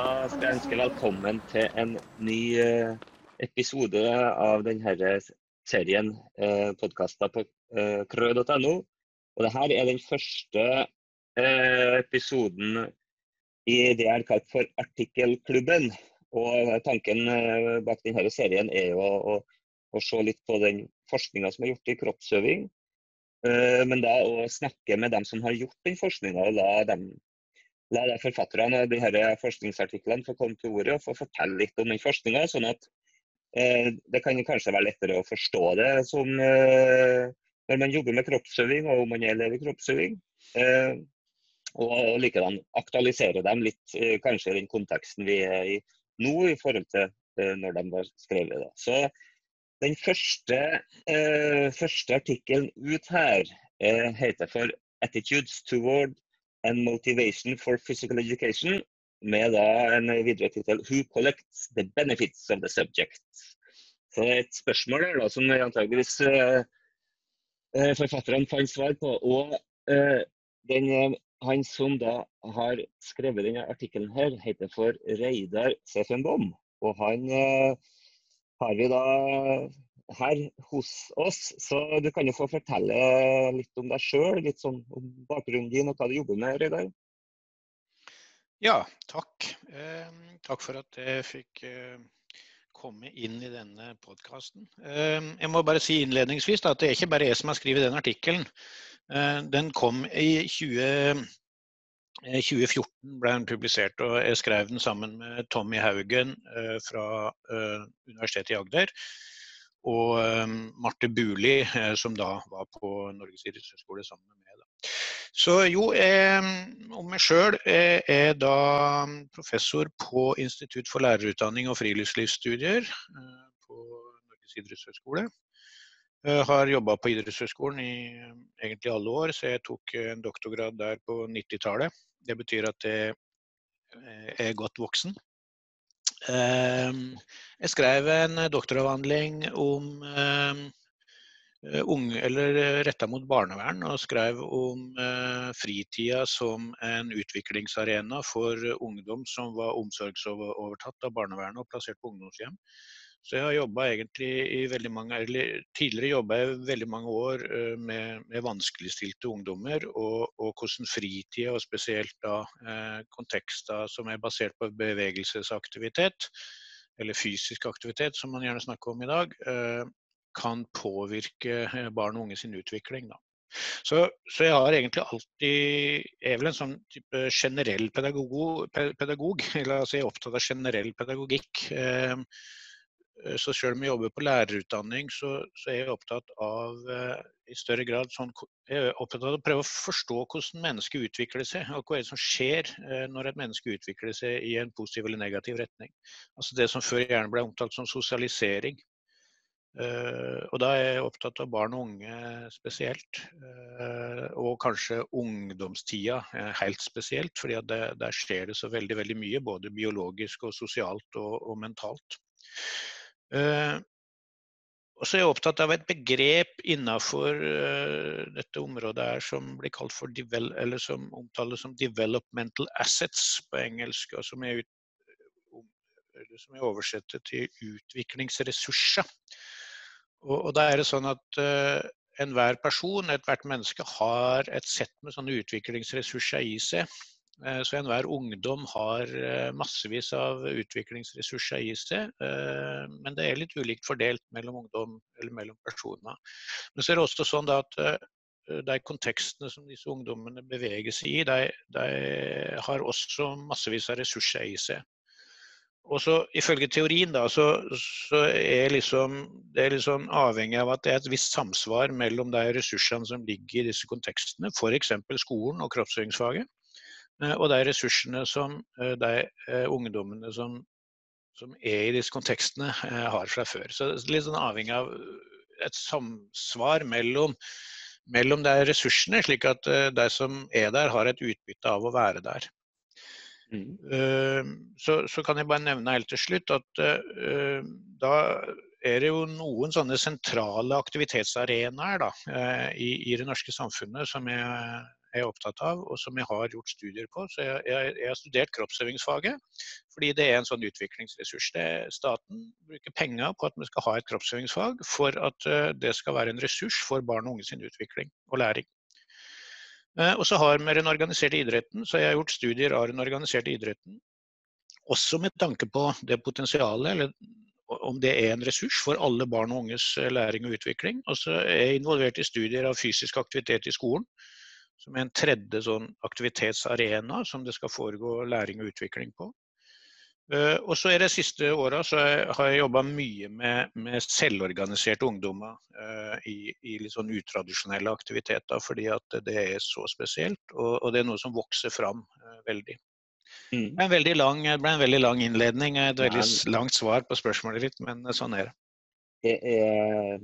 Da skal jeg ønske velkommen til en ny eh, episode av denne serien eh, podkaster på eh, krø.no. Og dette er den første episoden i det jeg har kalt for Artikkelklubben. Og tanken bak denne serien er jo å, å, se litt på den forskninga som er gjort i kroppsøving. Men da å snakke med dem som har gjort den forskninga, og la dem la da forfatterne av disse forskningsartiklene få komme til ordet og få fortelle litt om den forskninga, sånn at eh, det kan kanskje være lettere å forstå det som eh, når man jobber med kroppsøving og om man er elev i kroppsøving. Eh, og, og likedan aktualisere dem litt, eh, kanskje i den konteksten vi er i nå, i forhold til eh, når de var skrevet. Da. Så den første, eh, første artikkelen ut her heter for 'Attitudes toward and Motivation for Physical Education, med da en videre tittel 'Who collects the benefits of the subject'. Så det er et spørsmål der da, som antageligvis uh, forfatterne fant svar på. Og uh, den, han som da har skrevet denne artikkelen her, heter for Reidar Sefenbom. Og han uh, har vi da her hos oss. Så du kan jo få fortelle litt om deg sjøl, litt sånn om bakgrunnen din og hva du jobber med, Reidar. Ja, takk. Eh, takk for at jeg fikk eh, komme inn i denne podkasten. Eh, jeg må bare si innledningsvis da, at det er ikke bare jeg som har skrevet den artikkelen. Eh, den kom i 20, 2014 eh, ble den publisert, og jeg skrev den sammen med Tommy Haugen eh, fra Universitetet i Agder og um, Marte Buli, eh, som da var på Norges idrettshøgskole sammen med meg. Da. Så jo, eh, om meg sjøl eh, er da professor på Institutt for lærerutdanning og friluftslivsstudier eh, på Norges idrettshøgskole. Jeg har jobba på idrettshøgskolen i egentlig alle år, så jeg tok en doktorgrad der på 90-tallet. Det betyr at jeg er godt voksen. Ehm, jeg skrev en doktoravhandling om ehm, unge, eller retta mot barnevern, og skrev om eh, fritida som en utviklingsarena for ungdom som var omsorgsovertatt av barnevernet og plassert på ungdomshjem. Så jeg har jobba egentlig i veldig mange eller Tidligere jobba jeg veldig mange år med, med vanskeligstilte ungdommer, og, og hvordan fritida, og spesielt da kontekster som er basert på bevegelsesaktivitet, eller fysisk aktivitet, som man gjerne snakker om i dag, kan påvirke barn og unge sin utvikling. da. Så, så, jeg har egentlig alltid er vel en sånn type generell pedagog, pedagog eller altså jeg er opptatt av generell pedagogikk. Eh, så selv om jeg jobber på lærerutdanning, så, så er jeg opptatt av eh, i større grad sånn, jeg er opptatt av å prøve å forstå hvordan mennesket utvikler seg. Og hva er det som skjer eh, når et menneske utvikler seg i en positiv eller negativ retning. Altså Det som før gjerne ble omtalt som sosialisering. Og da er jeg opptatt av barn og unge spesielt. Og kanskje ungdomstida helt spesielt, fordi der skjer det så veldig veldig mye. Både biologisk og sosialt og, og mentalt. Eh, og så er jeg opptatt av et begrep innenfor uh, dette området her som blir kalt for eller som omtales som 'developmental assets' på engelsk, og som er, som er oversetter til utviklingsressurser. Og, og da er det sånn at uh, enhver person, ethvert menneske, har et sett med sånne utviklingsressurser i seg. Eh, så enhver ungdom har eh, massevis av utviklingsressurser i seg, eh, men det er litt ulikt fordelt mellom ungdom eller mellom personer. Men så er det også sånn at de kontekstene som disse ungdommene beveger seg i, de, de har også massevis av ressurser i seg. Og så Ifølge teorien da, så, så er liksom, det er liksom avhengig av at det er et visst samsvar mellom de ressursene som ligger i disse kontekstene, f.eks. skolen og kroppsøvingsfaget, og de ressursene som eh, de eh, ungdommene som, som, er i disse kontekstene, har fra før. Så det er litt sånn avhengig av et samsvar mellom, mellom de ressursene, slik at de som er der, har et utbytte av å være der. Mm. Så, så, kan jeg bare nevne helt til slutt at uh, da er det jo noen sånne sentrale aktivitetsarenaer da, i, i, det norske samfunnet som jeg er opptatt av, og som jeg har gjort studier på. Så jeg, jeg, jeg har studert kroppsøvingsfaget fordi det er en sånn utviklingsressurs. Det, staten bruker penger på at vi skal ha et kroppsøvingsfag for at uh, det skal være en ressurs for barn og unge sin utvikling og læring. Uh, og så har vi den organiserte idretten, så jeg har gjort studier av den organiserte idretten. Også med tanke på det potensialet, eller om det er en ressurs for alle barn og unges eh, læring og utvikling. Og så er jeg involvert i studier av fysisk aktivitet i skolen, som er en tredje sånn aktivitetsarena som det skal foregå læring og utvikling på. Eh, og så er det siste åra så har jeg jobba mye med, med, selvorganiserte ungdommer uh, i, i, litt sånn utradisjonelle aktiviteter, fordi at det er så spesielt. Og, og det er noe som vokser fram uh, veldig. Mm. Det, ble lang, det, ble en veldig lang innledning, et veldig ja. langt svar på spørsmålet ditt, men sånn er det. Det er,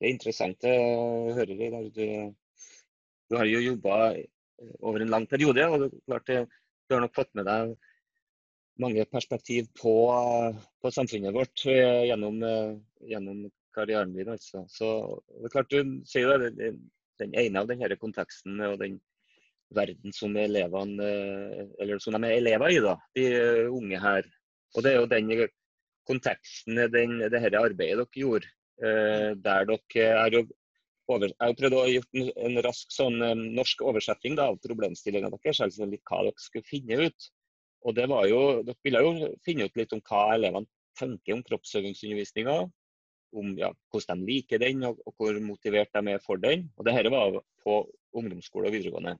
det er interessant å høre det. Du, du, har jo jobba over en lang periode, og det, klart, du har nok fått med deg mange perspektiv på, på samfunnet vårt eh, gjennom, eh, gjennom, karrieren din. Altså. Så det er klart Du sier jo det, den ene av denne konteksten og den verden som elevene eh, eller som de er elever i, da, de eh, unge her. Og Det er jo den konteksten den, det dette arbeidet dere gjorde. Eh, der dere er jo over, Jeg har prøvd å gjøre en, en rask sånn um, norsk oversetting da, av problemstillinga deres, altså litt hva dere skulle finne ut. Og det var jo, Dere ville jo finne ut litt om hva elevene tenker om kroppsøvingsundervisninga. Om ja, hvordan de liker den, og, og hvor motivert de er for den. Og det dette var på ungdomsskole og videregående.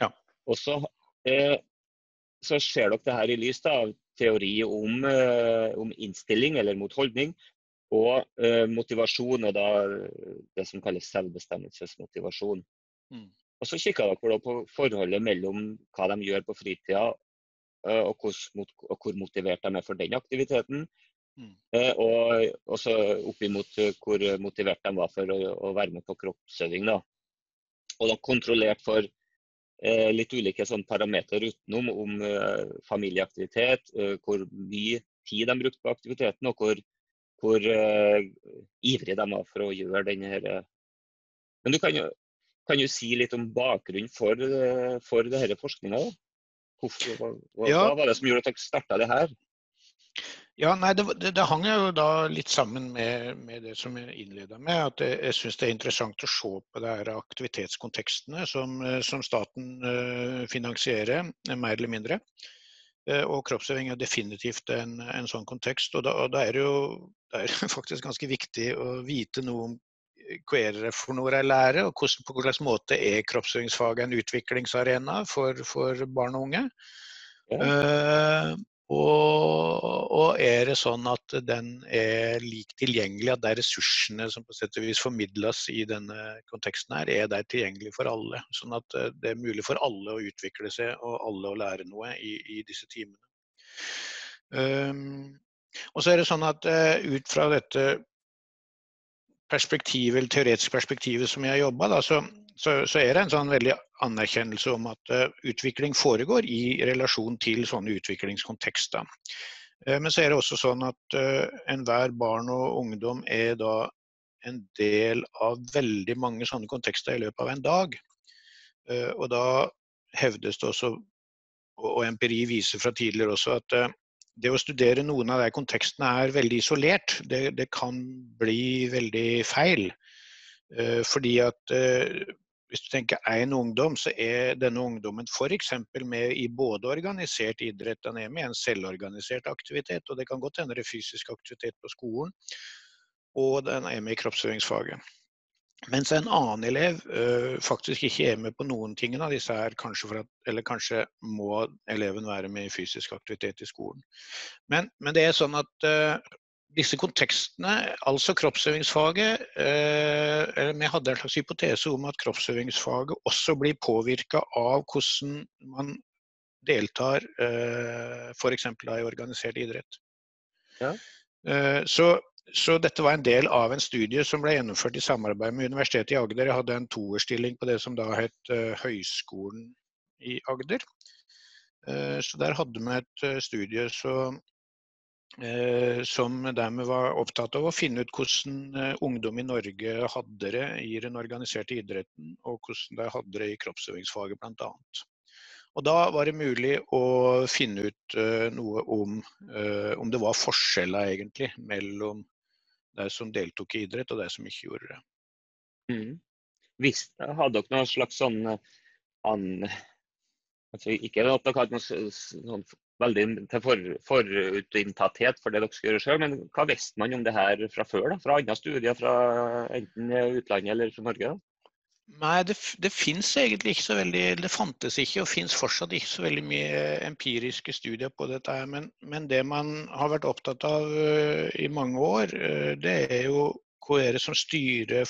Ja. Og så, eh, så ser dere det her i lys av teori om, eh, om, innstilling eller mot holdning, og eh, motivasjon, og da det som kalles selvbestemmelsesmotivasjon. Mm. Og Så kikka dere på forholdet mellom hva de gjør på fritida, eh, og, hvor, og hvor motivert de er for den aktiviteten. Mm. Eh, og også oppimot hvor motivert de var for å, å være med på kroppsøving. da. Og da kontrollert for Eh, litt ulike sånn parametere utenom om eh, familieaktivitet, eh, hvor mye tid de brukte på aktiviteten, og hvor, hvor ivrige de var for å gjøre denne her. Men du kan jo, kan jo si litt om bakgrunnen for, for denne forskninga? Hva, hva, ja. hva var det som gjorde at dere starta det her? Ja, nei, det, det, det, hang jo da litt sammen med, med det som jeg innleda med. At jeg, jeg syns det er interessant å se på det her aktivitetskontekstene som, som staten uh, finansierer, mer eller mindre. Uh, og kroppsøving er definitivt en, en sånn kontekst. Og da, og da, er det jo det er faktisk ganske viktig å vite noe om hva er det for noe jeg lærer, og hvordan, på hvilken måte er kroppsøvingsfaget en utviklingsarena for, for barn og unge. Ja. Uh, og, og, er det sånn at den er lik tilgjengelig, at er ressursene som på sett og vis formidles i denne konteksten her, er der tilgjengelig for alle. Sånn at eh, det er mulig for alle å utvikle seg og alle å lære noe i, i disse timene. Um, og så er det sånn at uh, ut fra dette perspektivet, eller teoretiske perspektivet som jeg har jobba, så, så, så, er det en sånn veldig anerkjennelse om at uh, utvikling foregår i relasjon til sånne utviklingskontekster. Uh, men så er det også sånn at uh, enhver barn og ungdom er da en del av veldig mange sånne kontekster i løpet av en dag. og da hevdes det også, og empiri viser fra tidligere også, at det å studere noen av de kontekstene er veldig isolert. Det, det kan bli veldig feil. fordi at hvis du tenker én ungdom, så er denne ungdommen f.eks. med i både organisert idrett, den er med i en selvorganisert aktivitet, og det kan godt hende det er fysisk aktivitet på skolen, og den er med i kroppsøvingsfaget. Mens en annen elev ø, faktisk ikke er med på noen ting av disse her, kanskje at, eller kanskje må eleven være med i fysisk aktivitet i skolen. Men, men det er sånn at ø, disse kontekstene, altså kroppsøvingsfaget eller Vi hadde en slags hypotese om at kroppsøvingsfaget også blir påvirka av hvordan man deltar eh, f.eks. i organisert idrett. Ja. Så, så, dette var en del av en studie som ble gjennomført i samarbeid med Universitetet i Agder. Jeg hadde en toerstilling på det som da het uh, Høgskolen i Agder. Uh, så der hadde vi et uh, studie så som dermed var opptatt av å finne ut hvordan ungdom i Norge hadde det i den organiserte idretten, og hvordan de hadde det i kroppsøvingsfaget bl.a. Og da var det mulig å finne ut uh, noe om uh, om det var forskjeller egentlig mellom de som deltok i idrett og de som ikke gjorde det. Mm. Hvis, hadde dere noen slags sånn an, altså Ikke at dere hadde noe sånn veldig til for, forutinntatthet for det dere skal gjøre sjøl. Men hva visste man om det her fra før? da? Fra andre studier fra enten utlandet eller fra Norge? da? Nei, det, det fins egentlig ikke så veldig Det fantes ikke og fins fortsatt ikke så veldig mye empiriske studier på dette. her, men, men, det man har vært opptatt av uh, i mange år, uh, det er jo hva er det som styrer,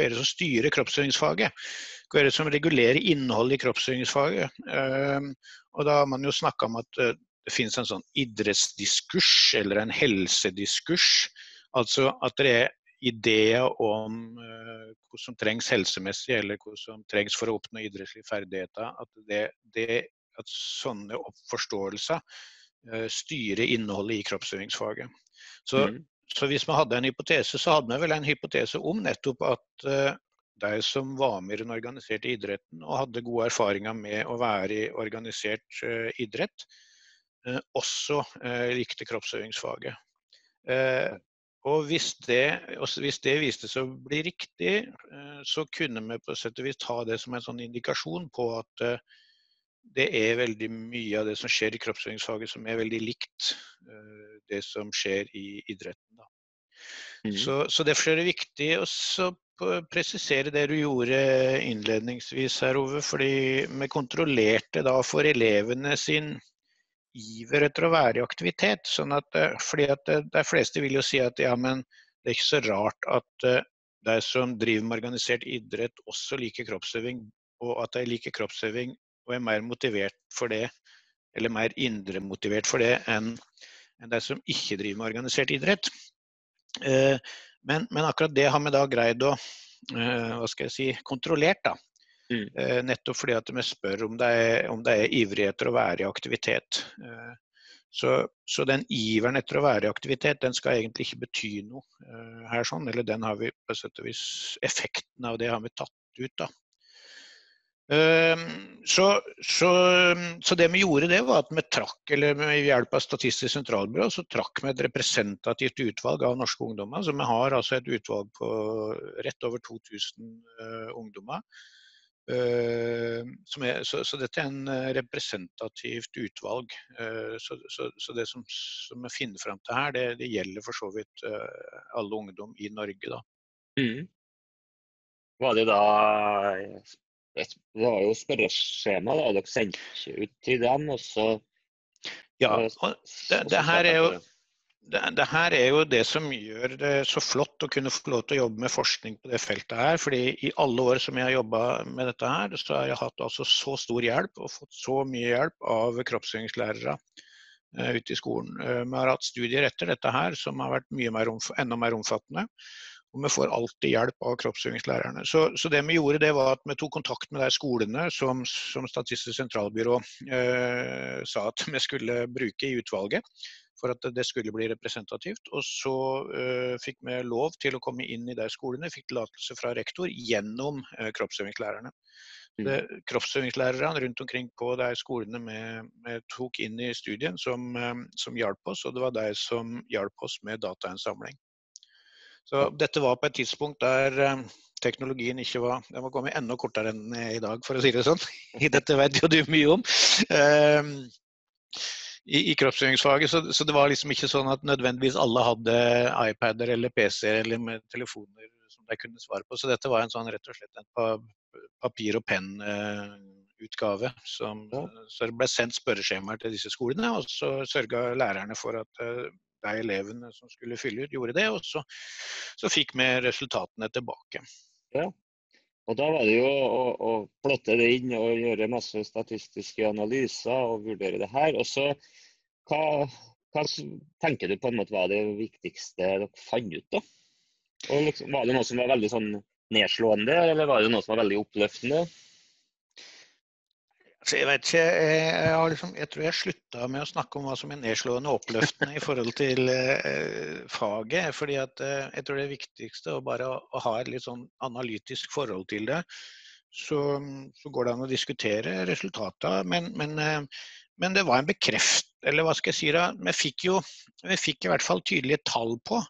er styrer kroppsøvingsfaget? Hva er det som regulerer innholdet i kroppsøvingsfaget? Uh, og da har man jo snakka om at det finnes en sånn idrettsdiskurs eller en helsediskurs. Altså at det er ideer om uh, hva som trengs helsemessig, eller hva som trengs for å oppnå idrettslige ferdigheter. At, det, det, at sånne forståelser uh, styrer innholdet i kroppsøvingsfaget. Så, mm. så, hvis vi hadde en hypotese, så hadde vi vel en hypotese om nettopp at uh, de som var med i den organiserte idretten og hadde gode erfaringer med å være i organisert idrett, også likte kroppsøvingsfaget. Og hvis det, hvis det, viste seg å bli riktig, eh, så kunne vi på sett og vis ta det som en sånn indikasjon på at eh, det er veldig mye av det som skjer i kroppsøvingsfaget som er veldig likt eh, det som skjer i idretten. Mm. Så, så, Derfor er det viktig å presisere det du gjorde innledningsvis her, Ove. Fordi vi kontrollerte da for elevene sin iver etter å være i aktivitet. Sånn at, eh, fordi at eh, De fleste vil jo si at ja, men det er ikke så rart at eh, de som driver med organisert idrett, også liker kroppsøving. Og at de liker kroppsøving og er mer motivert for det, eller mer indremotivert for det, enn, de som ikke driver med organisert idrett. Men, men, akkurat det har vi da greid å hva skal jeg si, kontrollert. da. Mm. Eh, nettopp fordi at vi spør om det, er, om det er ivrig etter å være i aktivitet. Eh, så, så, den iveren etter å være i aktivitet, den skal egentlig ikke bety noe uh, her. sånn, Eller den har vi på sett og vis Effekten av det har vi tatt ut. da. Så, så, så, det vi gjorde, det var at vi trakk, eller med hjelp av Statistisk sentralbyrå, så trakk vi et representativt utvalg av norske ungdommer. Så vi har altså et utvalg på rett over 2000 uh, ungdommer er, så, så, dette er en uh, representativt utvalg. Uh, så, så, så, det som, som, jeg finner fram til her, det, det gjelder for så vidt alle ungdom i Norge. Da. Mm. Var det da et, Det var jo spørreskjema da dere sendte ut til dem, og så Ja. og det, det her er jo det, det, her er jo det som gjør det så flott å kunne få lov til å jobbe med forskning på det feltet her. fordi i alle år som jeg har jobba med dette her, så har jeg hatt altså så stor hjelp og fått så mye hjelp av kroppsøvingslærere uh, ute i skolen. Uh, vi har hatt studier etter dette her som har vært mer enda mer omfattende. Og vi får alltid hjelp av kroppsøvingslærerne. Så, så, det vi gjorde, det var at vi tok kontakt med de skolene som, som Statistisk sentralbyrå uh, sa at vi skulle bruke i utvalget for at det skulle bli representativt. Og så uh, fikk vi lov til å komme inn i de skolene, fikk tillatelse fra rektor gjennom uh, kroppsøvingslærerne. Mm. Kroppsøvingslærerne rundt omkring på de skolene vi, tok inn i studien, som, um, som hjalp oss, og det var de som hjalp oss med datainnsamling. Så dette var på et tidspunkt der um, teknologien ikke var Den var kommet enda kortere enn i dag, for å si det sånn. Dette vet jo du mye om. Um, i, i kroppsøvingsfaget. Så, så, det var liksom ikke sånn at nødvendigvis alle hadde iPader eller PC eller telefoner som de kunne svare på. Så dette var en sånn rett og slett en papir- og penn-utgave. Uh, så det ble sendt spørreskjemaer til disse skolene, og så sørga lærerne for at uh, de elevene som skulle fylle ut, gjorde det. Og så, så fikk vi resultatene tilbake. Ja. Og Da var det jo å, å, plotte det inn og gjøre masse statistiske analyser og vurdere det her. Og så, hva, hva, tenker du på en måte var det viktigste dere fant ut? da? Liksom, var det noe som var veldig sånn nedslående, eller var det noe som var veldig oppløftende? Altså, jeg vet ikke, jeg, jeg, liksom, jeg, tror jeg slutta med å snakke om hva som er nedslående og oppløftende i forhold til eh, faget. fordi eh, jeg tror det viktigste er bare å, å, ha et litt sånn analytisk forhold til det. Så, så går det an å diskutere resultatet. Men, men, eh, men, det var en bekreft... Eller hva skal jeg si da? Vi fikk jo vi fikk i hvert fall tydelige tall på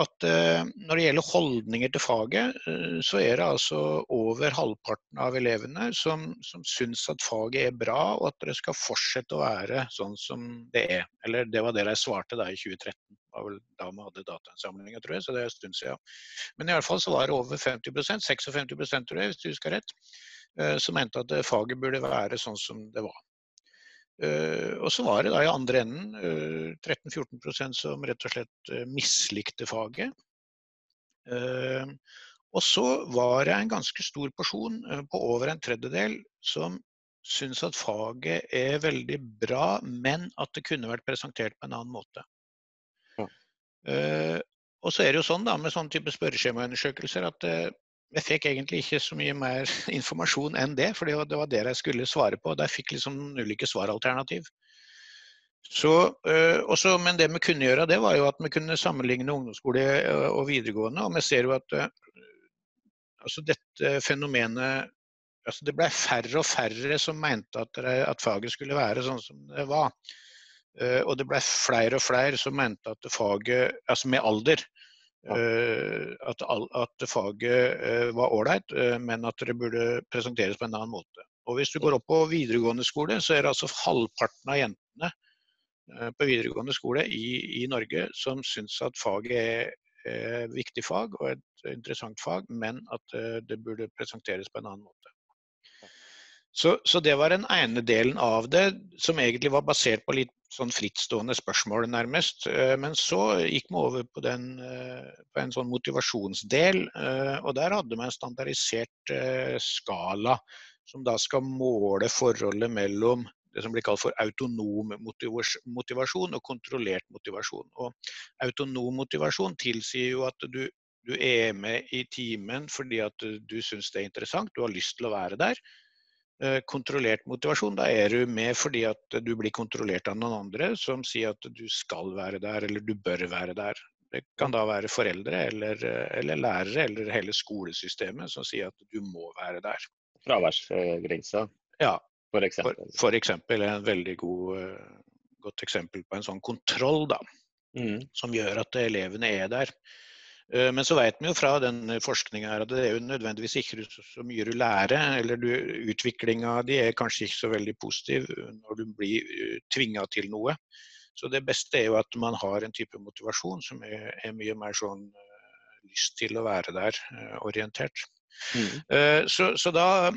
at uh, når det gjelder holdninger til faget, uh, så er det altså over halvparten av elevene som, som syns at faget er bra, og at det skal fortsette å være sånn som det er. Eller det var det de svarte da i 2013. Det var vel da vi hadde datainnsamlinga, tror jeg, så det er en stund siden. Men i alle fall så var det over 50% 56% tror jeg, hvis du husker rett, uh, som mente at faget burde være sånn som det var. Uh, og så var det da i andre enden uh, 13-14% som rett og slett uh, mislikte faget. og så var det en ganske stor porsjon på over en tredjedel som syns at faget er veldig bra, men at det kunne vært presentert på en annen måte. Ja. og så er det jo sånn da med sånne type spørreskjemaundersøkelser at jeg fikk egentlig ikke så mye mer informasjon enn det, for det var det jeg skulle svare på. Der fikk liksom ulike svaralternativ. Så, øh, også, men det vi kunne gjøre, det var jo at vi kunne sammenligne ungdomsskole øh, og videregående. Og vi ser jo at øh, altså dette fenomenet altså Det ble færre og færre som mente at, at faget skulle være sånn som det var. og det ble flere og flere som mente at faget, altså med alder, Eh, at, at, faget eh, var ålreit, eh, men at det burde presenteres på en annen måte. Og Hvis du går opp på videregående skole, så er det altså halvparten av jentene på videregående skole i, i Norge som syns at faget er, er viktig fag og et interessant fag, men at det burde presenteres på en annen måte. Så, så, det var den ene delen av det, som egentlig var basert på litt sånn frittstående spørsmål, nærmest. Eh, men så gikk vi over på, den, eh, på en sånn motivasjonsdel, eh, og der hadde vi en standardisert skala som da skal måle forholdet mellom det som blir kalt for autonom motivasjon og kontrollert motivasjon. Og autonom motivasjon tilsier jo at du, du er med i timen fordi at du syns det er interessant, du har lyst til å være der. Eh, kontrollert motivasjon. Da er du med fordi at du blir kontrollert av noen andre som sier at du skal være der, eller du bør være der. Det kan da være foreldre eller, eller lærere eller hele skolesystemet som sier at du må være der. Fraværsgrensa, ja, for eksempel. For, for eksempel en veldig god, eh, godt eksempel på en sånn kontroll, da. Mm. Som gjør at elevene er der. Eh, men så vet vi jo fra den forskninga at det er jo nødvendigvis ikke så mye du lærer. eller du, Utviklinga di er kanskje ikke så veldig positiv når du blir eh, tvinga til noe. Så det beste er jo at man har en type motivasjon som er, er mye mer sånn uh, lyst til å være der, orientert. Mm. Så, så, da,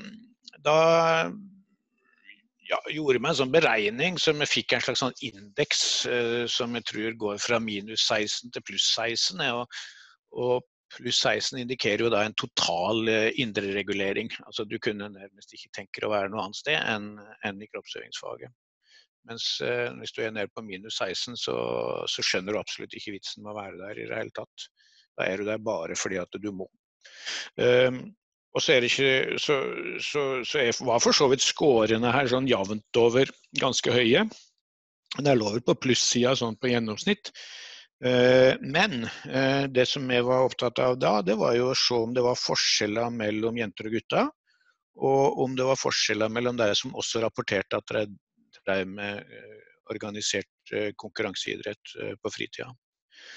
da ja, gjorde meg en sånn beregning som jeg fikk en slags sånn indeks som jeg tror går fra minus 16 til pluss 16. Og, og pluss 16 indikerer jo da en total eh, indreregulering. Altså du kunne nærmest ikke tenke å være noe annet sted enn, enn i kroppsøvingsfaget. Mens eh, hvis du er nede på minus 16, så, så, skjønner du absolutt ikke vitsen med å være der i det hele tatt. Da er du der bare fordi at du må. Um, og så, er ikke, så, så, så er, var for så vidt skårene her sånn jevnt over ganske høye. Det er lover på plussida sånn på gjennomsnitt. Eh, men eh, det som vi var opptatt av da, det var jo å se om det var forskjeller mellom jenter og gutter. Og om det var forskjeller mellom de som også rapporterte at de drev med eh, organisert konkurranseidrett på fritida.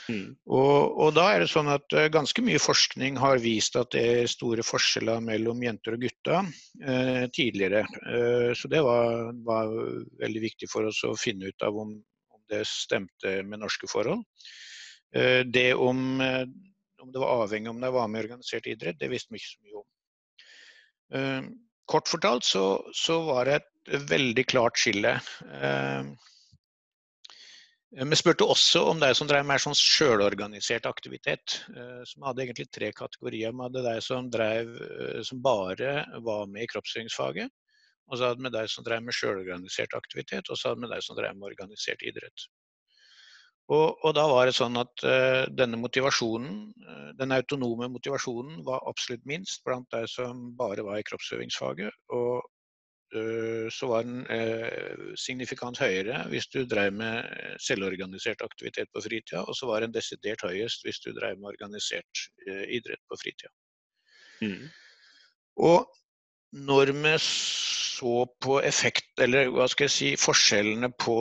Mm. Og, og, da er det sånn at ganske mye forskning har vist at det er store forskjeller mellom jenter og gutter eh, tidligere. Eh, så det var, var, veldig viktig for oss å finne ut av om, det stemte med norske forhold. Eh, det om, eh, om det var avhengig om de var med i organisert idrett, det visste vi ikke så mye om. Eh, kort fortalt så, så var det et veldig klart skille. Vi spurte også om de som drev mer sånn sjølorganisert aktivitet. Vi hadde egentlig tre kategorier. Vi hadde de som, som bare var med i kroppsøvingsfaget. Og så hadde vi de som drev med sjølorganisert aktivitet, og så hadde vi de som drev med organisert idrett. Og, og, da var det sånn at uh, denne motivasjonen, uh, den autonome motivasjonen, var absolutt minst blant de som bare var i kroppsøvingsfaget. Og uh, så var den signifikant høyere hvis du drev med selvorganisert aktivitet på fritida, og så var den desidert høyest hvis du drev med organisert idrett på fritida. Mm. Og når vi så på effekt, eller hva skal jeg si, forskjellene på,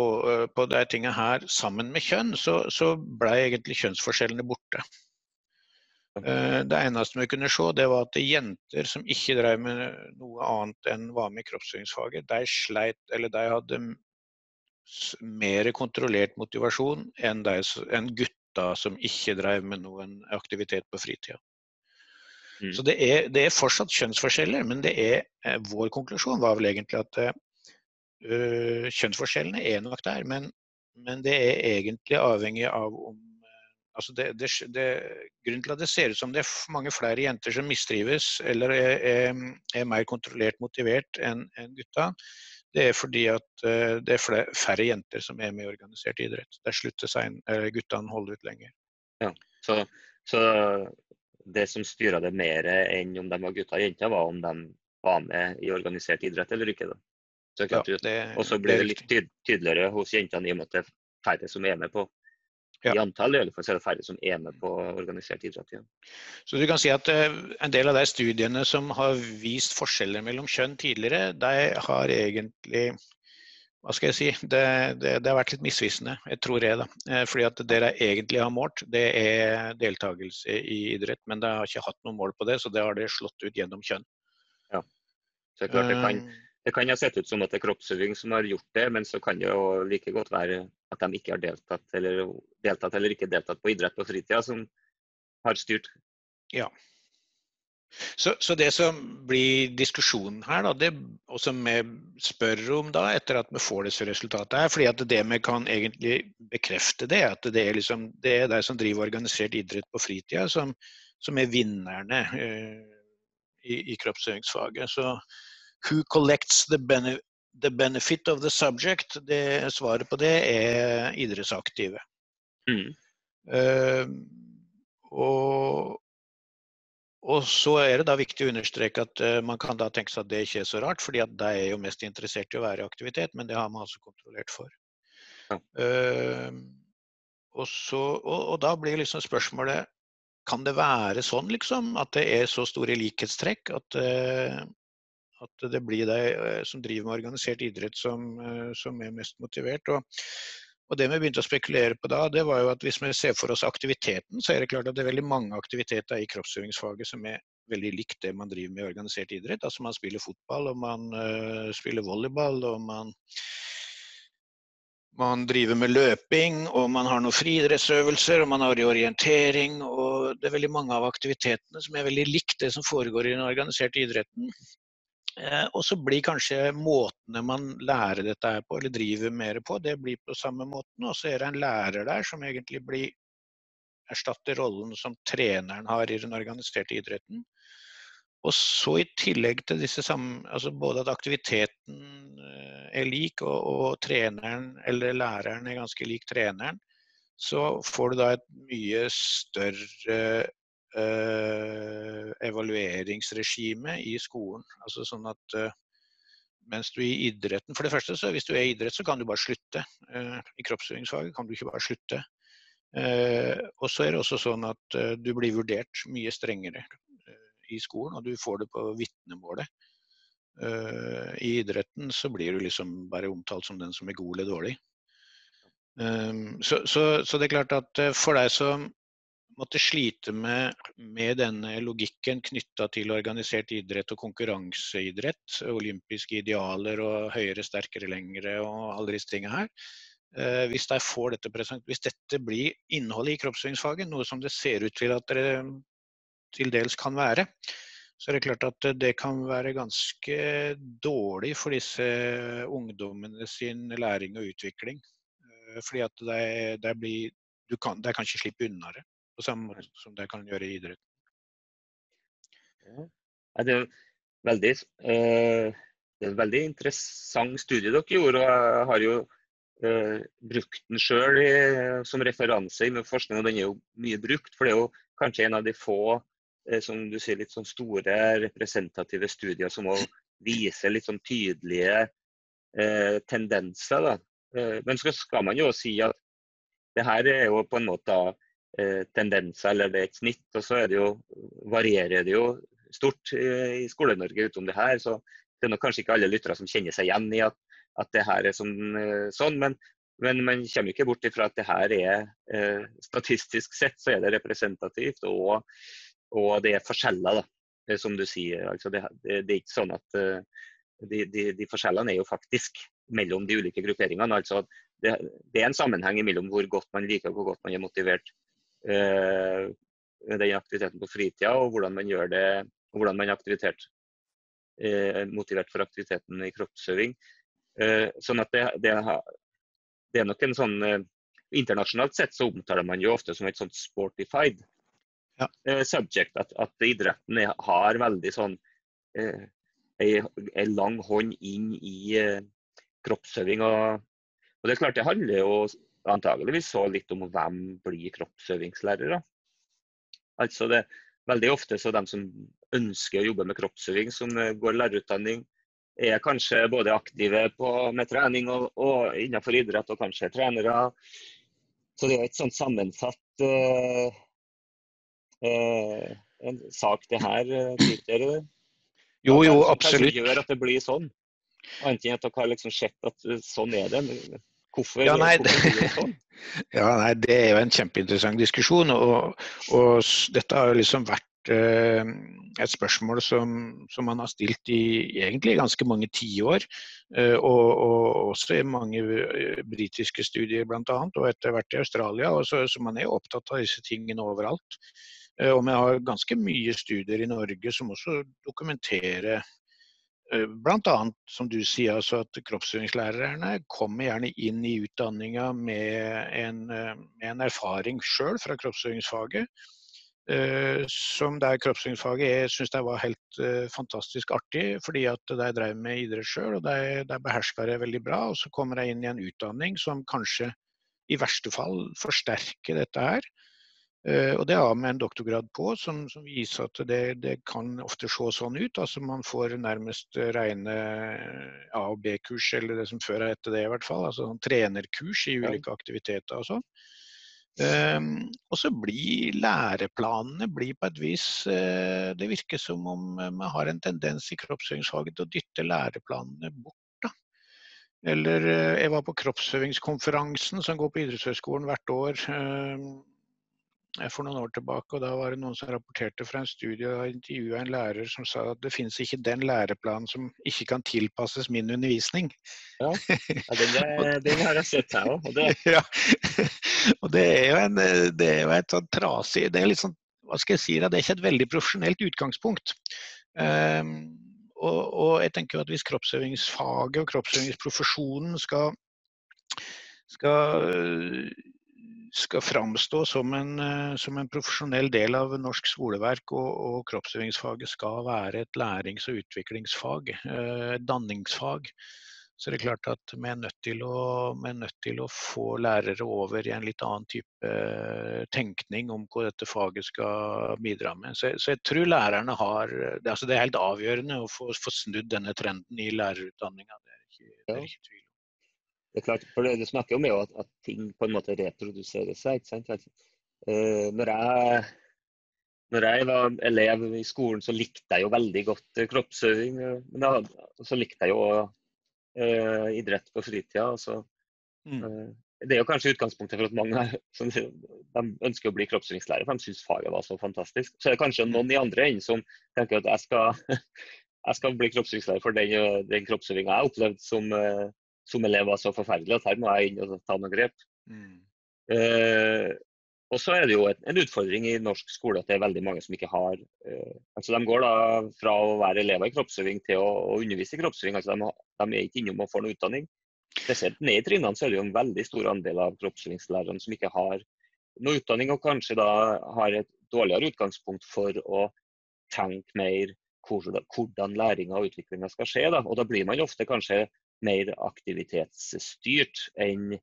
på de tingene her sammen med kjønn, så, så ble egentlig kjønnsforskjellene borte. Eh, det eneste vi kunne se, det var at jenter som ikke drev med noe annet enn var med i kroppsøvingsfaget, de sleit, eller de hadde mer kontrollert motivasjon enn, de, enn gutta som ikke drev med noen aktivitet på fritida. Mm. Så det er, det er, fortsatt kjønnsforskjeller, men det er, eh, vår konklusjon var vel egentlig at øh, kjønnsforskjellene er nok der, men, men det er egentlig avhengig av om Altså det, det, grunnen til at det ser ut som det er mange flere jenter som mistrives eller er, er, er mer kontrollert motivert enn en gutta, det er fordi at det er færre jenter som er med i organisert idrett. Der slutter seg, guttene holder ut lenger. Ja, så, så det som styrer det mer enn om de var gutter og jenter, var om de var med i organisert idrett eller ikke? da? Så ja, og så ble det litt tydeligere hos jentene i og med at det er færre som er med på ja. i antall, i alle fall så er det færre som er med på organisert idrett igjen. Så du kan si at uh, en del av de studiene som har vist forskjeller mellom kjønn tidligere, de har egentlig hva skal jeg si, det, det, det har vært litt misvisende, jeg tror jeg. da. Eh, fordi at Det dere egentlig har målt, det er deltakelse i idrett. Men det har ikke hatt noe mål på det, så det har det slått ut gjennom kjønn. Ja, så det er klart det kan, det kan ha sett ut som at det er kroppsøving som har gjort det, men så kan det jo like godt være at de ikke har deltatt eller, deltatt eller ikke deltatt på idrett på fritida, som har styrt. Ja. Så, så, det som blir diskusjonen her, da, det, og som vi spør om da, etter at vi får disse resultatene her, fordi at det vi kan egentlig bekrefte, det at det er, liksom, det er de som driver organisert idrett på fritida, som, som er vinnerne uh, i, i kroppsøvingsfaget. Så Who collects the, bene the benefit of the subject? Det, svaret på det er idrettsaktive. Mm. Uh, og, og, så er det da viktig å understreke at uh, man kan da tenke seg at det ikke er så rart, fordi at de er jo mest interessert i å være i aktivitet, men det har man altså kontrollert for. Ja. Uh, og, så, og, og, da blir liksom spørsmålet kan det være sånn liksom, at det er så store likhetstrekk at, uh, at det blir de eh, som driver med organisert idrett som, som er mest motivert. Og, og, Det vi begynte å spekulere på da, det var jo at hvis vi ser for oss aktiviteten, så er det klart at det er veldig mange aktiviteter i kroppsøvingsfaget som er veldig likt det man driver med i organisert idrett. Altså Man spiller fotball, og man uh, spiller volleyball, og man, man driver med løping, og man har noen friidrettsøvelser, og man har orientering. og Det er veldig mange av aktivitetene som er veldig likt det som foregår i den organiserte idretten. Eh, og så blir kanskje måtene man lærer dette her på, eller driver mer på, det blir på samme måten. Og så er det en lærer der som egentlig blir erstatter rollen som treneren har i den organiserte idretten. Og så i tillegg til disse samme, altså både at aktiviteten eh, er lik, og, og treneren eller læreren er ganske lik treneren, så får du da et mye større Eh, evalueringsregime i skolen. Altså sånn at eh, mens du i idretten For det første, så hvis du er i idrett, så kan du bare slutte. Eh, I kroppsøvingsfaget kan du ikke bare slutte. Og så er det også sånn at du blir vurdert mye strengere i skolen, og du får det på vitnemålet. I idretten så blir du liksom bare omtalt som den som er god eller dårlig. Så, så, så det er klart at for deg som måtte slite med, med denne logikken knytta til organisert idrett og konkurranseidrett, olympiske idealer og høyere, sterkere, lengre og alle disse tingene her. Eh, hvis, de dette hvis, dette blir innholdet i kroppsøvingsfaget, noe som det ser ut til at det til dels kan være, så er det klart at det kan være ganske dårlig for disse ungdommene sin læring og utvikling. Eh, fordi at de, de, blir, kan, de kan ikke slippe unna det på samme måte som det kan gjøre i idretten. Ja. Det, er eh, det er en veldig interessant studie dere gjorde. og Jeg har jo uh, brukt den sjøl som referanse i forskning, og den er jo mye brukt. For det er jo kanskje en av de få uh, som du sier, litt sånn store representative studier som viser litt sånn tydelige tendenser. da. Men så skal man jo si at det her er jo på en måte tendenser, eller det er et snitt. Og så det jo, varierer det jo stort i Skole-Norge utom det her. Så det er nok kanskje ikke alle lyttere som kjenner seg igjen i at, at det her er sånn. sånn men, men, man kommer ikke bort ifra at det her er eh, statistisk sett så er det representativt. Og, og det er forskjeller, da, som du sier. Altså det, det, det, er ikke sånn at de, de, de, forskjellene er jo faktisk mellom de ulike grupperingene. altså det, det, er en sammenheng mellom hvor godt man liker og hvor godt man er motivert den aktiviteten på fritida, og hvordan man gjør det, og hvordan man er uh, motivert for aktiviteten i kroppsøving. Uh, sånn at det, det, det, er nok en sånn Internasjonalt sett så omtaler man jo ofte som et sånt sportified ja. subject. At, at idretten har veldig sånn en lang hånd inn i eh, kroppsøving. Og, og, det er klart det handler jo antageligvis så litt om hvem blir kroppsøvingslærere. Altså det, veldig ofte så de som ønsker å jobbe med kroppsøving, som eh, går lærerutdanning, er kanskje både aktive på, med trening og, og, innenfor idrett, og kanskje trenere. Så det er et sånt sammensatt uh, uh, en sak, det her, Peter. Jo, jo, absolutt. Hva gjør at det blir sånn? Annet enn at dere har liksom sett at sånn er det. Hvorfor, ja, nei, hvorfor det ja, nei, Det er jo en kjempeinteressant diskusjon. Og, og dette har jo liksom vært eh, et spørsmål som, som, man har stilt i egentlig ganske mange tiår. Eh, og, og også i mange eh, britiske studier bl.a. Og etter hvert i Australia. Og så, så man er jo opptatt av disse tingene overalt. Eh, og vi har ganske mye studier i Norge som også dokumenterer Bl.a. som du sier, altså at kroppsøvingslærerne kommer gjerne inn i utdanninga med en, eh, med en erfaring sjøl fra kroppsøvingsfaget. Som der kroppsøvingsfaget jeg syns det var helt fantastisk artig, fordi at de drev med idrett sjøl og de, de beherska det veldig bra. Og så kommer de inn i en utdanning som kanskje i verste fall forsterker dette her. Uh, og Det har vi en doktorgrad på, som, som viser at det, det, kan ofte se sånn ut. altså Man får nærmest rene A- og B-kurs, eller det som før het det i hvert fall. altså sånn Trenerkurs i ulike aktiviteter og sånn. Um, og så blir læreplanene blir på et vis uh, Det virker som om man har en tendens i kroppsøvingsfaget til å dytte læreplanene bort. da. Eller uh, jeg var på kroppsøvingskonferansen som går på idrettshøyskolen hvert år. Uh, for noen år tilbake. og Da var det noen som rapporterte fra en studie og intervjua en lærer som sa at det finnes ikke den læreplanen som ikke kan tilpasses min undervisning. Ja, ja den, har jeg sett her òg. Ja. og det er jo en, det er jo et sånn trasig Det er litt sånn, hva skal jeg si, det er ikke et veldig profesjonelt utgangspunkt. Um, og, og, jeg tenker jo at hvis kroppsøvingsfaget og kroppsøvingsprofesjonen skal skal skal framstå som en, eh, som en, profesjonell del av norsk skoleverk, og, og kroppsøvingsfaget skal være et lærings- og utviklingsfag, eh, et danningsfag, så det er klart at vi er, nødt til å, nødt til å få lærere over i en litt annen type eh, tenkning om hva dette faget skal bidra med. Så, så jeg tror lærerne har det, altså det er helt avgjørende å få, få snudd denne trenden i lærerutdanninga. Det, det, er ikke tvil det er klart, for det Du snakker om jo at, at, ting på en måte reproduserer seg. ikke sant? Uh, når, jeg, når, jeg, var elev i skolen, så likte jeg jo veldig godt uh, kroppsøving. Uh, men da, så likte jeg jo uh, idrett på fritida. Så, mm. det er jo kanskje utgangspunktet for at mange som, de ønsker å bli kroppsøvingslærer, for de syns faget var så fantastisk. Så er det kanskje noen i andre enden som tenker at jeg skal, jeg skal bli kroppsøvingslærer for den, den kroppsøvinga jeg opplevde opplevd som som elev var så forferdelig at her må jeg inn og ta noen grep. Mm. Eh, og så er det jo en utfordring i norsk skole at det er veldig mange som ikke har eh, altså De går da fra å være elever i kroppsøving til å, å undervise i kroppsøving. altså de, de, er ikke innom å få noe utdanning. Spesielt ned i trinnene så er det jo en veldig stor andel av kroppsøvingslærerne som ikke har noe utdanning, og kanskje da har et dårligere utgangspunkt for å tenke mer hvordan læringa og utviklinga skal skje. Da. Og da blir man ofte kanskje mer aktivitetsstyrt enn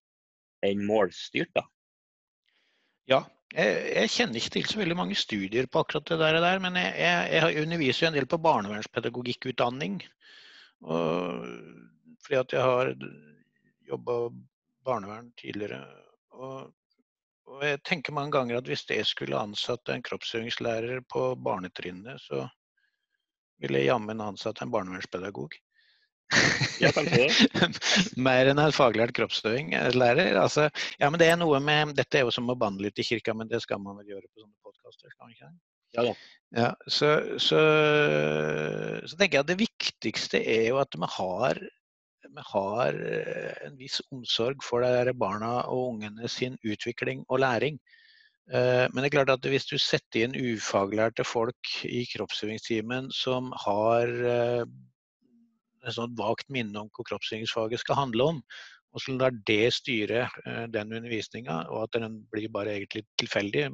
en målstyrt. da. Ja, jeg, kjenner ikke til så veldig mange studier på akkurat det der, men jeg, jeg, jeg underviser jo en del på barnevernspedagogikk-utdanning. Og, fordi at jeg har jobba barnevern tidligere. Og, og, jeg tenker mange ganger at hvis jeg skulle ansatt en kroppsøvingslærer på barnetrinnet, så ville jeg jammen ansatt en barnevernspedagog. Ja. Mer enn en faglært kroppsøvingslærer. Altså, ja, men det er noe med Dette er jo som å banne litt i kirka, men det skal man vel gjøre på sånne podkaster? Ja da. Ja, så, så, så, tenker jeg at det viktigste er jo at vi har, vi har en viss omsorg for de barna og ungene sin utvikling og læring. Eh, men det er klart at hvis du setter inn ufaglærte folk i kroppsøvingstimen som har eh, et sånt vagt minne om hva kroppsøvingsfaget skal handle om, og så lar det styre eh, den undervisninga, og at den blir bare egentlig tilfeldig,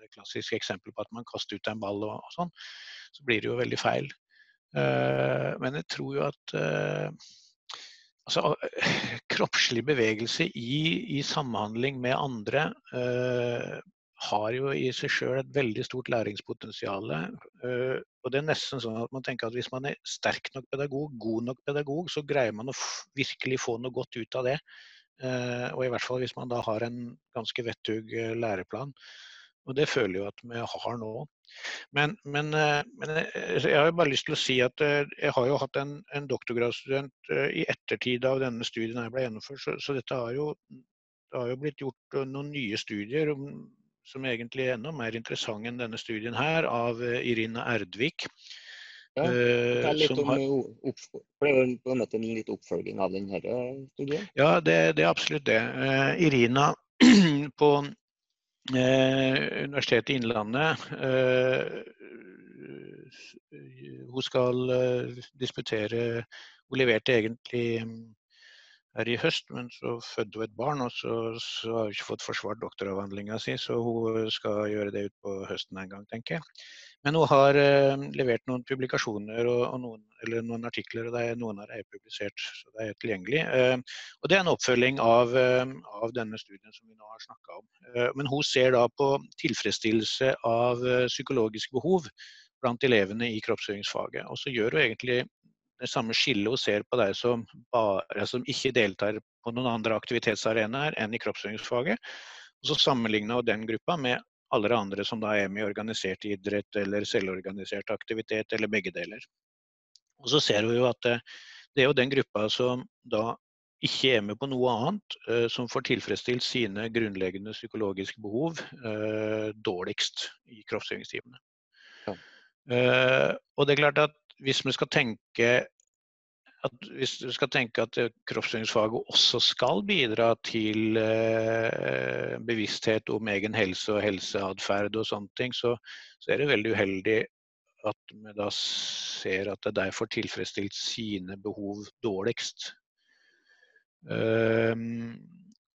det klassiske eksempelet på at man kaster ut en ball og, og sånn, så blir det jo veldig feil. Uh, men jeg tror jo at uh, altså, kroppslig bevegelse i, i, samhandling med andre uh, har jo i seg sjøl et veldig stort læringspotensial. Eh, og det er nesten sånn at man tenker at hvis man er sterk nok pedagog, god nok pedagog, så greier man å virkelig få noe godt ut av det. Eh, og i hvert fall hvis man da har en ganske vettug eh, læreplan. Og det føler jeg jo at vi har nå. Men, men, men, jeg har jo bare lyst til å si at jeg har jo hatt en, en doktorgradsstudent i ettertid av denne studien jeg ble gjennomført, så, så dette har jo, det har jo blitt gjort noen nye studier som egentlig er enda mer interessant enn denne studien her, av eh, Irina Erdvik. Ja, det er litt om, har... det er på en måte en litt oppfølging av denne studien? Ja, det, det er absolutt det. Irina på Universitetet i Innlandet Hun skal disputere Hun leverte egentlig her i høst, men så fødte hun et barn, og så, så har hun ikke fått forsvart doktoravhandlinga si, så hun skal gjøre det ut på høsten en gang, tenker jeg. Men hun har eh, levert noen publikasjoner og, og noen, noen artikler, og er, noen av dem er publisert, så det er tilgjengelig. Eh, og Det er en oppfølging av, eh, av denne studien som vi nå har snakka om. Men hun ser da på tilfredsstillelse av psykologiske behov blant elevene i kroppsøvingsfaget. Og så gjør hun egentlig det samme skillet hun ser på deg som, bare, som ikke deltar på noen andre aktivitetsarenaer enn i kroppsøvingsfaget. Og så sammenligner hun den gruppa med alle de andre som da er med i organisert idrett eller selvorganisert aktivitet, eller begge deler. Og så ser vi jo at det, det er jo den gruppa som da ikke er med på noe annet, uh, som får tilfredsstilt sine grunnleggende psykologiske behov uh, dårligst i kroppsøvingstimene. Ja. Og det er klart at hvis vi skal tenke at hvis du skal tenke at kroppsøvingsfaget også skal bidra til eh, bevissthet om egen helse og helseatferd og sånne ting, så, så, er det veldig uheldig at vi da ser at de får tilfredsstilt sine behov dårligst. Um,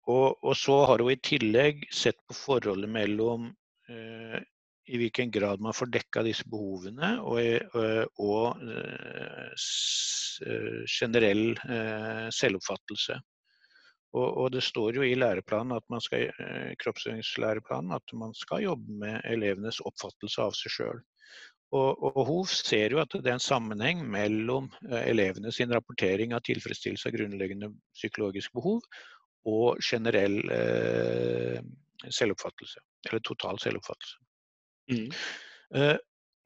og, og, så har hun i tillegg sett på forholdet mellom uh, i hvilken grad man får dekka disse behovene, og, og, og eh, eh, generell selvoppfattelse. Og, og, det står jo i læreplanen at man skal, kroppsøvingslæreplanen at man skal jobbe med elevenes oppfattelse av seg sjøl. Og, og, Hov ser jo at det er en sammenheng mellom elevene sin rapportering av tilfredsstillelse av grunnleggende psykologiske behov og generell eh, selvoppfattelse, eller total selvoppfattelse. Uh,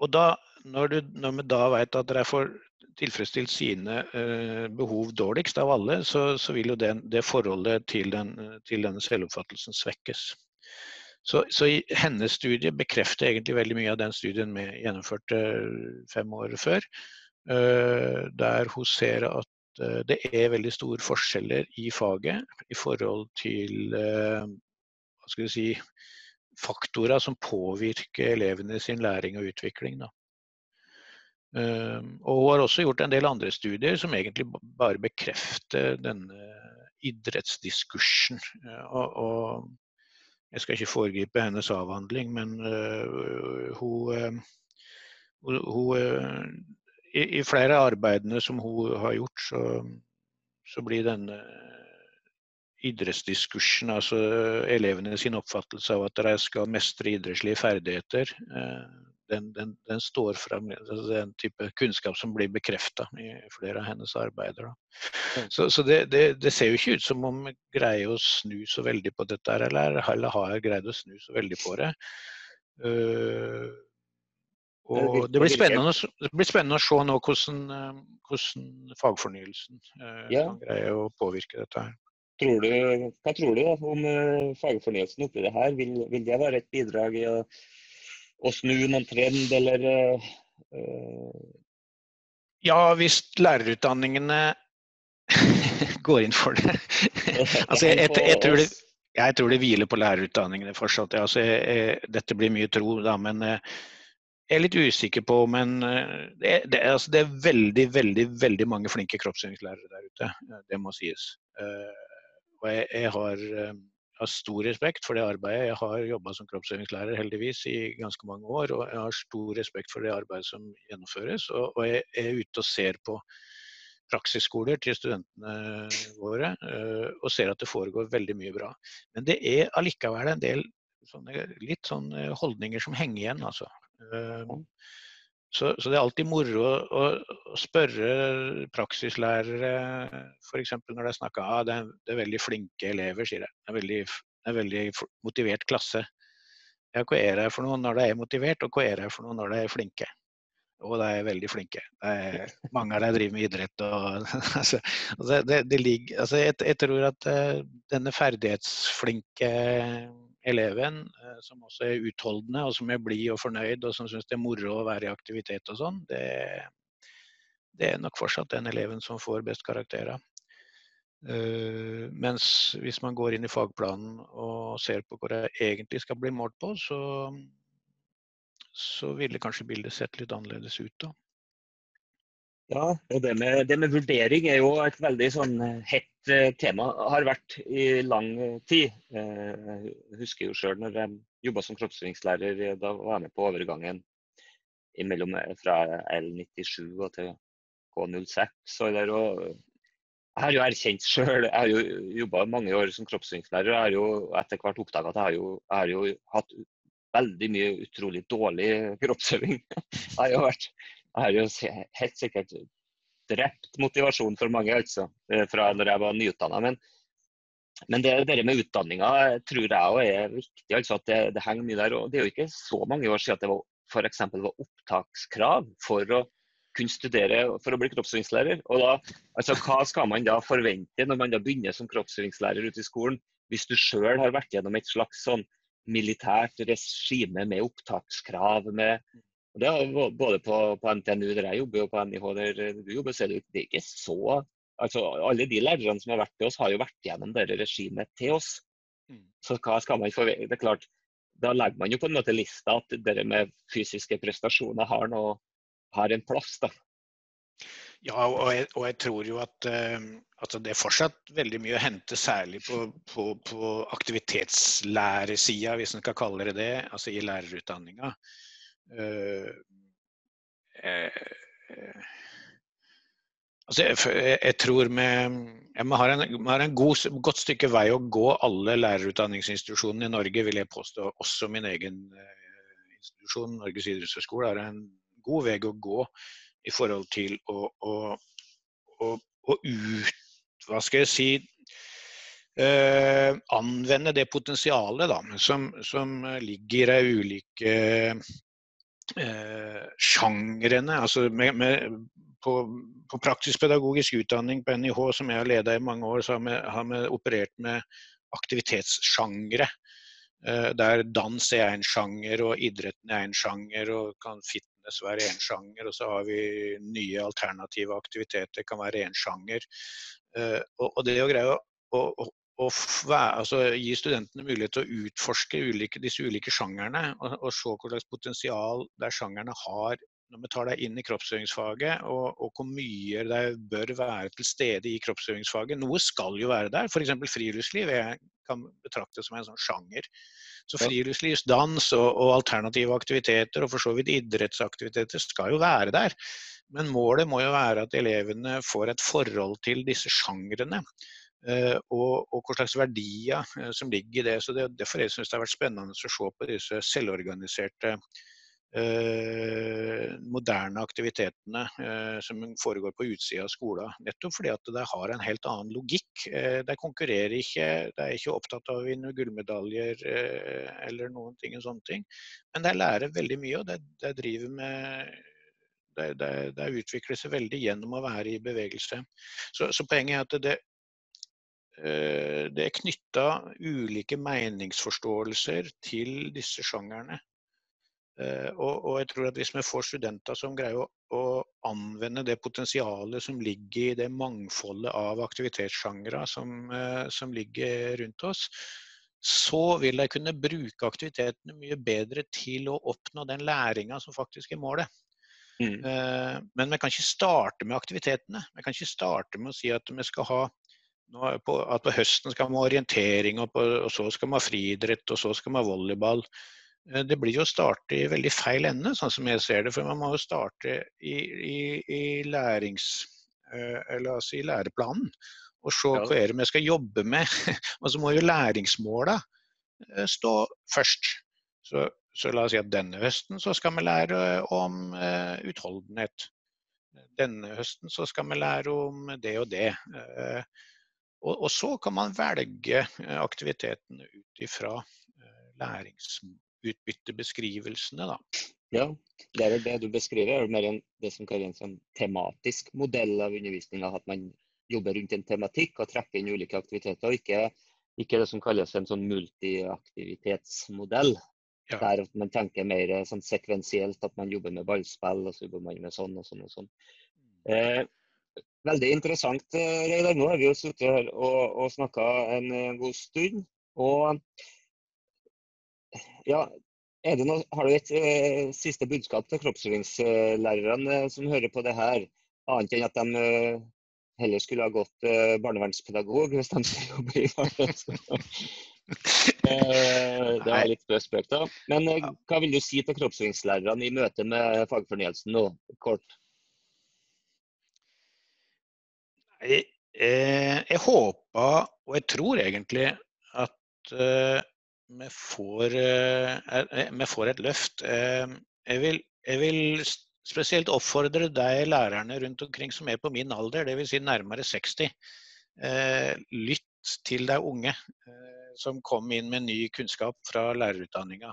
og da, når, du, når, vi da vet at dere får tilfredsstilt sine uh, behov dårligst av alle, så, så vil jo den, det forholdet til, den, til, denne selvoppfattelsen svekkes. Så, så i hennes studie bekrefter egentlig veldig mye av den studien vi gjennomførte fem år før. Uh, der hun ser at det er veldig store forskjeller i faget i forhold til hva skal vi si, faktorer som påvirker elevene sin læring og utvikling. Da. Ehm, og hun har også gjort en del andre studier som egentlig bare bekrefter denne idrettsdiskursen. Og, og jeg skal ikke foregripe hennes avhandling, men uh, hun, uh, hun uh, i, i, flere av arbeidene som hun har gjort, så, så blir denne idrettsdiskursen, altså elevene sin oppfattelse av at de skal mestre idrettslige ferdigheter, eh, den, den, den, står frem, altså den type kunnskap som blir bekrefta i flere av hennes arbeider. Mm. Så, så det, det, det, ser jo ikke ut som om greier å snu så veldig på dette, eller, eller har greid å snu så veldig på det. Uh, og det blir, det blir spennende å se nå hvordan, hvordan fagfornyelsen uh, ja. greier å påvirke dette her. Tror du, hva tror du da, om uh, fagfornyelsen oppi det her? Vil, vil, det være et bidrag i å, å snu noen trend, eller uh, Ja, hvis lærerutdanningene går inn for det. altså, jeg, jeg, jeg, tror det jeg tror det hviler på lærerutdanningene fortsatt. Altså, jeg, dette blir mye tro, da, men jeg er litt usikker på Men det, det, altså, det er veldig, veldig veldig mange flinke kroppsøvingslærere der ute. Det må sies. Og jeg, jeg har, eh, har, stor respekt for det arbeidet. Jeg har jobba som kroppsøvingslærer heldigvis i ganske mange år, og jeg har stor respekt for det arbeidet som gjennomføres. Og, og jeg er ute og ser på praksisskoler til studentene våre, eh, og ser at det foregår veldig mye bra. Men det er allikevel en del sånne, litt sånne holdninger som henger igjen, altså. Eh, så, så, det er alltid moro å, å, spørre praksislærere, f.eks. når de snakker ah, det, er, det er veldig flinke elever, sier jeg. Det er veldig, det er veldig motivert klasse. Ja, hva er det for noe når de er motivert, og hva er det for noe når de er flinke? Og de er veldig flinke. Er, mange av dem driver med idrett. Og, altså, altså, det, det ligger, altså jeg, jeg, tror at uh, denne ferdighetsflinke eleven eh, som også er utholdende, og som er blid og fornøyd, og som syns det er moro å være i aktivitet og sånn, det, det, er nok fortsatt den eleven som får best karakterer. Uh, mens hvis man går inn i fagplanen og ser på hvor det egentlig skal bli målt på, så, så ville kanskje bildet sett litt annerledes ut da. Ja, og det med, det med, vurdering er jo et veldig sånn eh, hett eh, tema. Har vært i lang tid. Eh, jeg husker jo sjøl når jeg jobba som kroppsøvingslærer, da var jeg med på overgangen imellom, fra L97 og til K06. Og der, og jeg har jo erkjent sjøl, jeg har jo jobba mange år som kroppsøvingslærer. Jeg har jo etter hvert oppdaga at jeg har, jo, jeg har jo hatt veldig mye utrolig dårlig kroppsøving. Jeg har jo vært har jo helt sikkert drept motivasjonen for mange, altså, eh, fra når jeg var nyutdanna. Men, men det, det med utdanninga tror jeg òg er viktig. altså at det, det, henger mye der. og Det er jo ikke så mange år siden at det var for var opptakskrav for å kunne studere for å bli kroppsøvingslærer. Og da, altså, Hva skal man da forvente når man da begynner som kroppsøvingslærer ute i skolen, hvis du sjøl har vært gjennom et slags sånn militært regime med opptakskrav, med og det er Både på, på, NTNU der jeg jobber og på NIH der du jobber, så er det, det er ikke så altså Alle de lærerne som har vært til oss, har jo vært gjennom det regimet til oss. Mm. Så hva skal man forvente? Det er klart, Da legger man jo på en måte lista at det med fysiske prestasjoner har, noe, har en plass. da. Ja, og jeg, og jeg, tror jo at, uh, altså det er fortsatt veldig mye å hente, særlig på, på, på aktivitetslæresida, hvis en skal kalle det det, altså i lærerutdanninga. Eh, eh, altså jeg, jeg, tror vi, har, har en god, godt stykke vei å gå, alle lærerutdanningsinstitusjonene i Norge, vil jeg påstå. Også min egen eh, institusjon, Norges idrettshøgskole, har en god vei å gå i forhold til å, å, å, å ut, hva skal jeg si, eh, anvende det potensialet da, som, som ligger i ulike eh, sjangrene. altså med, med, på, på, praktisk pedagogisk utdanning på NIH, som jeg har ledet i mange år, så har vi operert med aktivitetssjangre. Eh, der dans er en sjanger, og idretten er en sjanger, og kan fitness være en sjanger. Og så har vi nye alternative aktiviteter, kan være en sjanger. Eh, og, og, det å greie å, å, å altså, gi studentene mulighet til å utforske ulike, disse ulike sjangerne og, og, se hva slags potensial der sjangerne har når vi tar deg inn i kroppsøvingsfaget, og, og, hvor mye det bør være til stede i kroppsøvingsfaget. Noe skal jo være der, f.eks. friluftsliv jeg kan betraktes som en sånn sjanger. Så friluftsliv, dans og, og alternative aktiviteter, og for så vidt idrettsaktiviteter, skal jo være der. Men målet må jo være at elevene får et forhold til disse sjangrene. Eh, og, og hva slags verdier eh, som ligger i det. Så det er Derfor jeg syns det har vært spennende å se på disse selvorganiserte eh, moderne aktivitetene eh, som foregår på utsida av skolen. Nettopp fordi at de har en helt annen logikk. Eh, de konkurrerer ikke, de er ikke opptatt av å vinne gullmedaljer eh, eller noen ting, sånne ting. Men de lærer veldig mye, og de, de driver med det, det, det, utvikler seg veldig gjennom å være i bevegelse. Så, så poenget er at det, det er knytta ulike meningsforståelser til disse sjangerne. Eh, og, og, jeg tror at hvis vi får studenter som greier å, å, anvende det potensialet som ligger i det mangfoldet av aktivitetssjangre som, eh, som, ligger rundt oss, så vil de kunne bruke aktivitetene mye bedre til å oppnå den læringa som faktisk er målet. Mm. Eh, men vi kan ikke starte med aktivitetene. Vi kan ikke starte med å si at vi skal ha på, at på høsten skal man ha orientering, og, på, og så skal man ha friidrett, og så skal man ha volleyball. Eh, det blir jo å starte i veldig feil ende, sånn som jeg ser det. For man må jo starte i, i, i lærings... Eller eh, altså i læreplanen. Og se hva er det vi skal jobbe med. Og så må jo læringsmåla eh, stå først. Så, så, la oss si at denne høsten så skal vi lære om utholdenhet. Denne høsten så skal vi lære om det og det. Uh, og, og, så kan man velge aktivitetene ut ifra læringsutbyttebeskrivelsene, da. Ja, det er det du beskriver, er mer en, det som kalles en sånn tematisk modell av undervisninga. At man jobber rundt en tematikk og trekker inn ulike aktiviteter. og ikke, ikke det som kalles en sånn multiaktivitetsmodell. Ja. Der man tenker mer sånn sekvensielt, at man jobber med ballspill, og så jobber man med sånn og sånn og sånn. Eh, veldig interessant, eh, Reidar. Nå har vi jo sittet her og, og snakka en god stund. Og ja, noe, har du et eh, siste budskap til kroppsøvingslærerne eh, som hører på det her, annet enn at de eh, heller skulle ha gått eh, barnevernspedagog hvis de skulle jobbe i barnevernsskolen? Eh, det var litt spøk, spøk da. Men eh, hva vil du si til kroppsøvingslærerne i møte med fagfornyelsen nå, kort? Jeg, jeg håper, og jeg tror egentlig, at vi får, uh, eh, vi får, et løft. Uh, jeg vil, jeg vil, spesielt oppfordre de lærerne rundt omkring som er på min alder, dvs. Si nærmere 60. Lytt til de unge som kom inn med ny kunnskap fra lærerutdanninga.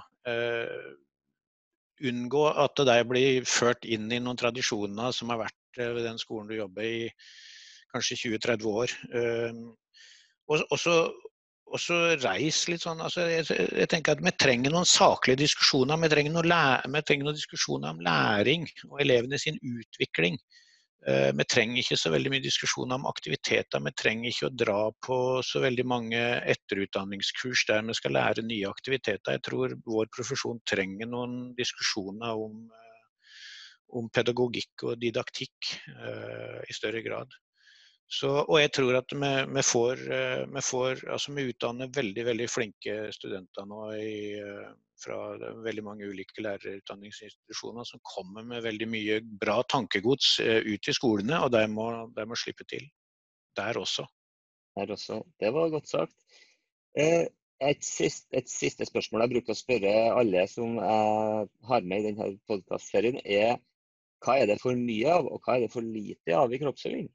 Unngå at de blir ført inn i noen tradisjoner som har vært ved den skolen du jobber i kanskje 20-30 år. Så og så reis litt sånn altså jeg, jeg, tenker at Vi trenger noen saklige diskusjoner. Vi trenger, noen, vi trenger noen diskusjoner om læring og elevene sin utvikling. Uh, vi trenger ikke så veldig mye diskusjoner om aktiviteter. Vi trenger ikke å dra på så veldig mange etterutdanningskurs der vi skal lære nye aktiviteter. Jeg tror vår profesjon trenger noen diskusjoner om, uh, om pedagogikk og didaktikk uh, i større grad. Så, og jeg tror at vi, vi, får, eh, vi, får, altså vi utdanner veldig veldig flinke studenter nå i, eh, fra veldig mange ulike lærerutdanningsinstitusjoner som kommer med veldig mye bra tankegods eh, ut i skolene, og de må, de må slippe til der også. Der også. Det var godt sagt. Et siste, et siste, spørsmål jeg bruker å spørre alle som har med i denne podkastserien, er hva er det for mye av, og hva er det for lite av i kroppsøving?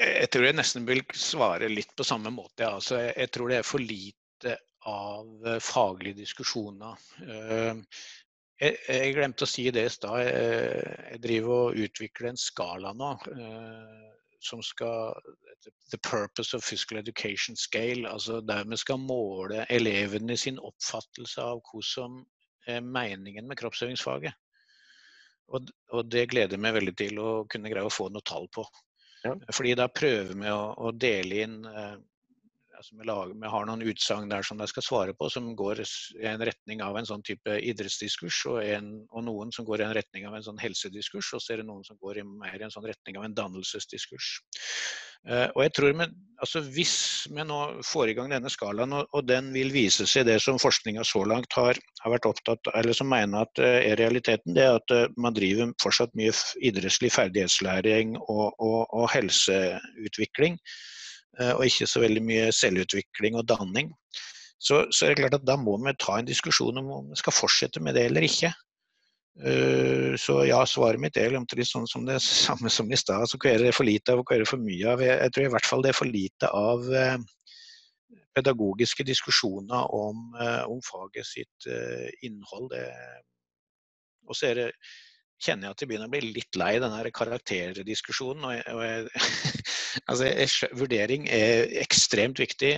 Jeg tror jeg nesten vil svare litt på samme måte. Ja. Altså, jeg tror det er for lite av eh, faglige diskusjoner. Eh, jeg, jeg glemte å si det i stad. Jeg driver og utvikler en skala nå eh, som skal The Purpose of Physical Education Scale. altså Der vi skal måle elevene sin oppfattelse av hva som er meningen med kroppsøvingsfaget. Og, og, det gleder meg veldig til å kunne greie å få noe tall på. Ja. Fordi da prøver vi å, å dele inn eh, altså vi, lager, vi, har noen utsagn der som de skal svare på, som går i en retning av en sånn type idrettsdiskurs, og, en, og, noen som går i en retning av en sånn helsediskurs, og så er det noen som går i mer i en sånn retning av en dannelsesdiskurs. Uh, og jeg tror vi, altså Hvis vi nå får i gang denne skalaen, og, og den vil vise seg det som forskninga så langt har, har, vært opptatt eller som mener at uh, er realiteten, det er at uh, man driver fortsatt mye idrettslig ferdighetslæring og, og, og helseutvikling. Og ikke så veldig mye selvutvikling og danning. så, så, er det klart at da må vi ta en diskusjon om om vi skal fortsette med det eller ikke. Uh, så ja, svaret mitt er omtrent sånn som det samme som i stad. Altså, hva er det for lite av, og hva er det for mye av? Jeg, tror i hvert fall det er for lite av uh, pedagogiske diskusjoner om, om faget sitt innhold. Og så kjenner jeg at jeg begynner å bli litt lei denne karakterdiskusjonen. Og jeg, og jeg, altså vurdering er ekstremt viktig.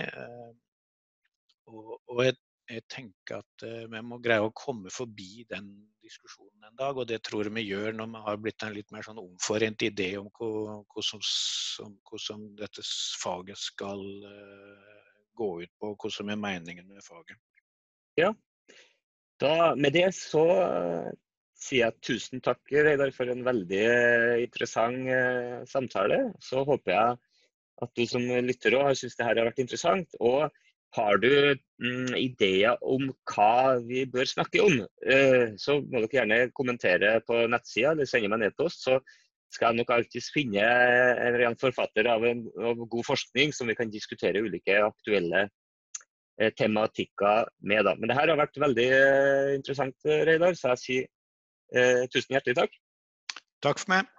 Og, og jeg, jeg, tenker at uh, vi må greie å komme forbi den diskusjonen en dag. Og det tror jeg vi gjør når vi har blitt en litt mer sånn omforent idé om hvordan dette faget skal uh, gå ut på, hva som er meningen med faget. Ja, da, med det så sier jeg tusen takk Reidar, for en veldig interessant samtale. Så håper jeg at du som lytter òg har syntes det her har vært interessant. og har du mm, ideer om hva vi bør snakke om, eh, så må dere gjerne kommentere på nettsida eller sende meg en e-post. Så skal jeg nok alltids finne en forfatter av, en, av, god forskning som vi kan diskutere ulike aktuelle eh, tematikker med. Da. Men det her har vært veldig eh, interessant, Reidar, så jeg sier eh, tusen hjertelig takk. Takk for meg.